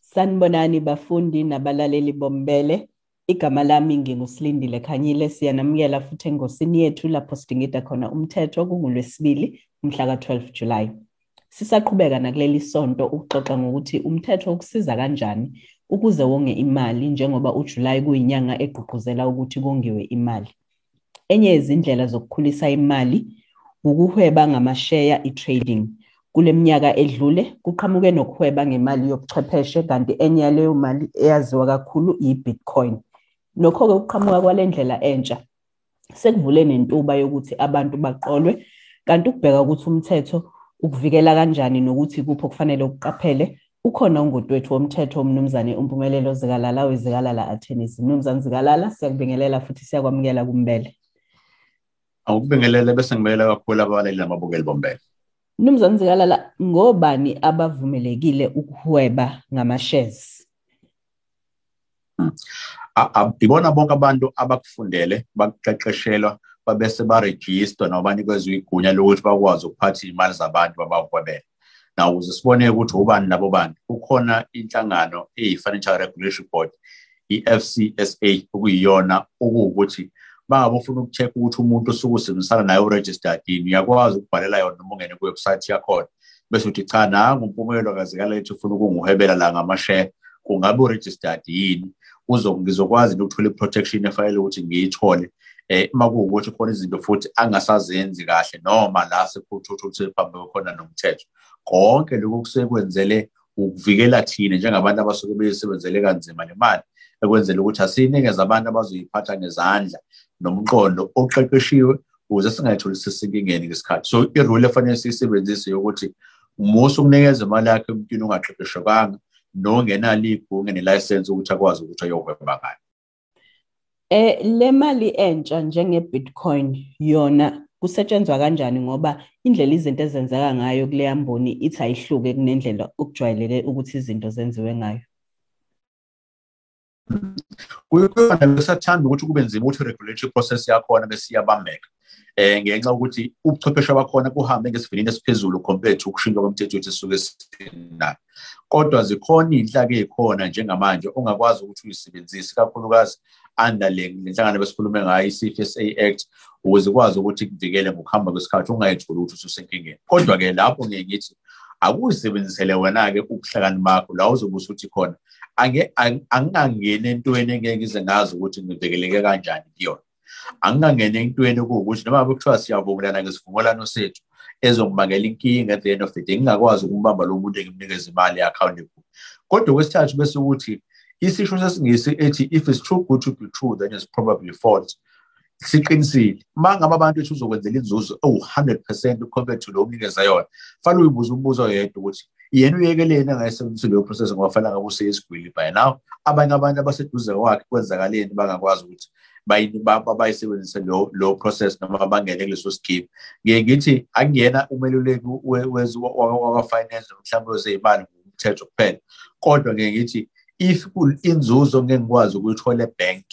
Sanibonani bafundi nabalaleli bombele. Igama lami ngingusilindile Khanyile siyanamukela futhi engosini yethu lapho sidingida khona umthetho kungulwesibili umhla ka-12 July. Sisaqhubeka nakuleli sonto ukuxoxa ngokuthi umthetho ukusiza kanjani ukuze wonge imali njengoba uJuly kuyinyanga egqugquzela ukuthi kongiwe imali. Enye yezindlela zokukhulisa imali ukuhweba ngamasheya i-trading. Kule minyaka edlule kuqhamuke nokuhweba ngemali yobuchwepheshe kanti enye yaleyo mali eyaziwa kakhulu i-Bitcoin. Nokho-ke ukuqhamuka kwale ndlela entsha sekuvule nentuba yokuthi abantu baqolwe kanti ukubheka ukuthi umthetho ukuvikela kanjani nokuthi kupho kufanele ukuqaphele ukhona ungudwethu womthetho umnumzane umpumelelo zikalala wezikalala attorneys mnumzane zikalala siyakubingelela futhi siyakwamukela kumbele. Awukubingelele bese ngibekela kakhulu abalaleli namabukeli bombele. Mnumzane zikalala ngobani abavumelekile ukuhweba ngama-shares? Ibona bonke abantu abakufundele bakuqeqeshelwa babese barejistwa noma banikezwe igunya lokuthi bakwazi ukuphatha iy'mali zabantu babahwebela na ukuze sibone ukuthi ubani nabo bani kukhona inhlangano eyi-financial regulation board i-FCSA okuyiyona okuwukuthi bangabe ufuna uku-check ukuthi umuntu osuke usebenzisana naye uregistered yini uyakwazi ukubhalela yona noma ungene kuwebsayithi yakhona? Bese uthi cha nangu umpumelelo kazikala lethi ufuna ukunguhwebela la ngamashare. Kungabe uregistered yini? Ngizokwazi ukuthola i-protection efanele ukuthi ngiyithole eh uma kuwukuthi khona izinto futhi angasazenzi kahle noma la sekuthuthu ukuthi phambi khona nomthetho. Konke lokhu kusekwenzele ukuvikela thina njengabantu abasuke beyisebenzele kanzima le mali ekwenzela ukuthi asiyinikeze abantu abazoyiphatha ngezandla nomqondo oqeqeshiwe ukuze singayitholi sesinkingeni ngesikhathi. So irule efanele siyisebenzise yokuthi umusa ukunikeza imali yakhe emntwini ongaqeqeshekanga nongenalo ibhunge nelayisensi ukuthi akwazi ukuthi ayohweba ngayo. Eh le mali entsha njenge Bitcoin yona kusetshenzwa kanjani ngoba indlela izinto ezenzeka ngayo kule yamboni ithi ayihluke kunendlela okujwayeleke ukuthi izinto zenziwe ngayo. Kuyona besathanda ukuthi kube nzima ukuthi regulatory process yakhona bese iyabambeka. Eh ngenxa ukuthi ubuchwepheshe bakhona kuhambe ngesivinini esiphezulu compared to ukushintshwa komthetho wethu esuke sinayo. Kodwa zikhona iy'nhlaka ey'khona njengamanje ongakwazi ukuthi uyisebenzise kakhulukazi under le nhlangano besikhulume ngayo i-CFSA Act ukuze ikwazi ukuthi kuvikele ngokuhamba kwesikhathi ungayitholi ukuthi ususenkingeni kodwa-ke lapho ngeke ngithi akuyisebenzisele wena-ke ubuhlakani bakho la uzobe usuthi khona angingangeni entweni engeke ngize ngazi ukuthi ngivikeleke kanjani kuyona angingangeni entweni kuwukuthi noma bekuthiwa siyavumelana ngesivumelwano sethu ezongibangela inkinga at the end of the day ngingakwazi ukumbamba lo muntu engimnikeza imali ye-accountable kodwa kwesithathu bese ukuthi isisho sesingisi ethi if it's too good to be true then it's probably false. Siqinisile. Uma ngabe abantu ethi uzokwenzela inzuzo ewu-100 percent compared to lo omnikeza yona fanele uyibuze umbuzo oyedwa ukuthi yena uyekeleni angayisebenzisi leyo process ngoba fanele ngabe useyisigwili by now? Abanye abantu abaseduze kwakhe kwenzakaleni bangakwazi ukuthi bayisebenzise lo process noma bangene kuleso scheme. Ngiye ngithi akungena umeluleki waka-finance mhlawumbe wezeyimali ngumthetho kuphela. Kodwa ngiye ngithi if inzuzo ngeke ngikwazi ukuyithola ebank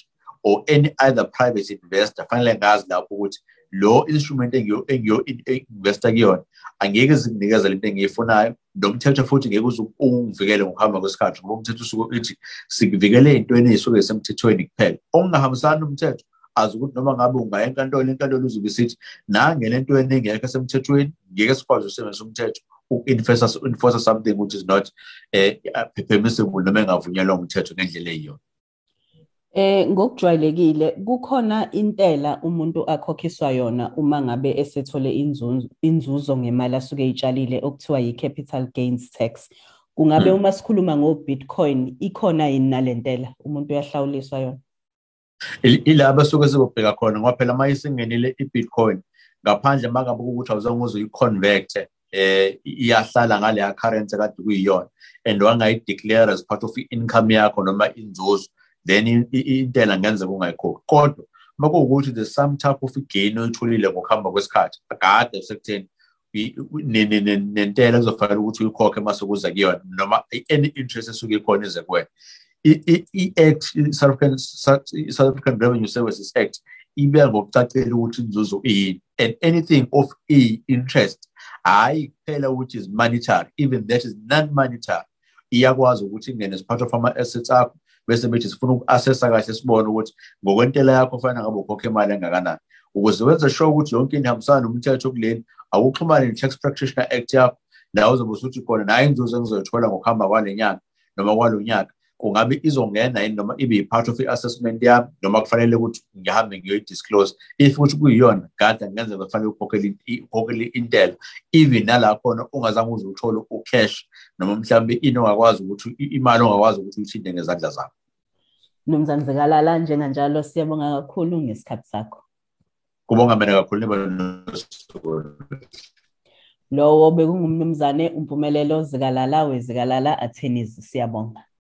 or any other private investor fanele ngazi lapho ukuthi lo instrument engiyo-investa kuyona angeke zinginikeza lento engiyifunayo. Nomthetho futhi ngeke uze ungivikele ngokuhamba kwesikhathi ngoba umthetho usuke uthi sikuvikele ey'ntweni ey'suke zisemthethweni kuphela. Okungahambisani nomthetho azi ukuthi noma ngabe ungaya enkantolo inkantolo uzobe isithi nangele ntweni engekho esemthethweni ngeke sikwazi ukusebenzisa umthetho uku-enforce something which is not uh, permissible noma engavunyelwa umthetho ngendlela eyiyona Eh ngokujwayelekile kukhona intela umuntu akhokhiswa yona uma ngabe esethole inzuzo inzuzo ngemali asuke eyitshalile okuthiwa yi-capital gains tax. Kungabe uma sikhuluma ngo-Bitcoin ikhona yini nalentela umuntu uyahlawuliswa yona? Ilaba suke sizobheka khona ngoba phela uma isingenile i-Bitcoin ngaphandle mangabe ukuthi awuzange uzoyi-convert eh iyahlala ngale currency kade kuyiyona and wangayideclare as part of income yakho noma inzuzo then intela ngenzeka ungayikhokhi? Kodwa uma kuwukuthi there's some type of gain oyitholile ngokuhamba kwesikhathi. Akade sekutheni nentela kuzofanele ukuthi uyikhokhe uma sekuza kuyona noma any interest esuke ikhona ize kuwena. I-act South African Revenue Services Act ibeka ngokucacile ukuthi inzuzo iyini. And anything of i-interest hayi kuphela which is monetary even that is non-monetary. Iyakwazi ukuthi ingene as part of ama-assets akho. Bese bethi sifuna uku-assessa kahle sibone ukuthi ngokwentela yakho fanele ngabe ukhokha imali engakanani. Ukuze wenze sure ukuthi yonke into ihambisana nomthetho kuleni awuxhumane ne-tax practitioner act yakho. La uzobe usuthi khona nayo inzuzo engizoyithola ngokuhamba kwale nyanga noma kwalo nyaka. Kungabe izongena yini noma ibe yi-part of i-assessment yami noma kufanele ukuthi ngihambe ngiyoyi-disclose if ukuthi kuyiyona gada ngenzeka kufanele ukhokhele intela even nala khona ungazange uze uthole ucash noma mhlawumbe ini ongakwazi ukuthi imali ongakwazi ukuthi uyithinte ngezandla zakho. Mnumzane zikalala njenganjalo siyabonga kakhulu ngesikhathi sakho. Kubonga mina kakhulu niba lowo bekungumnumzane umpumelelo zikalala wezikalala attorneys siyabonga.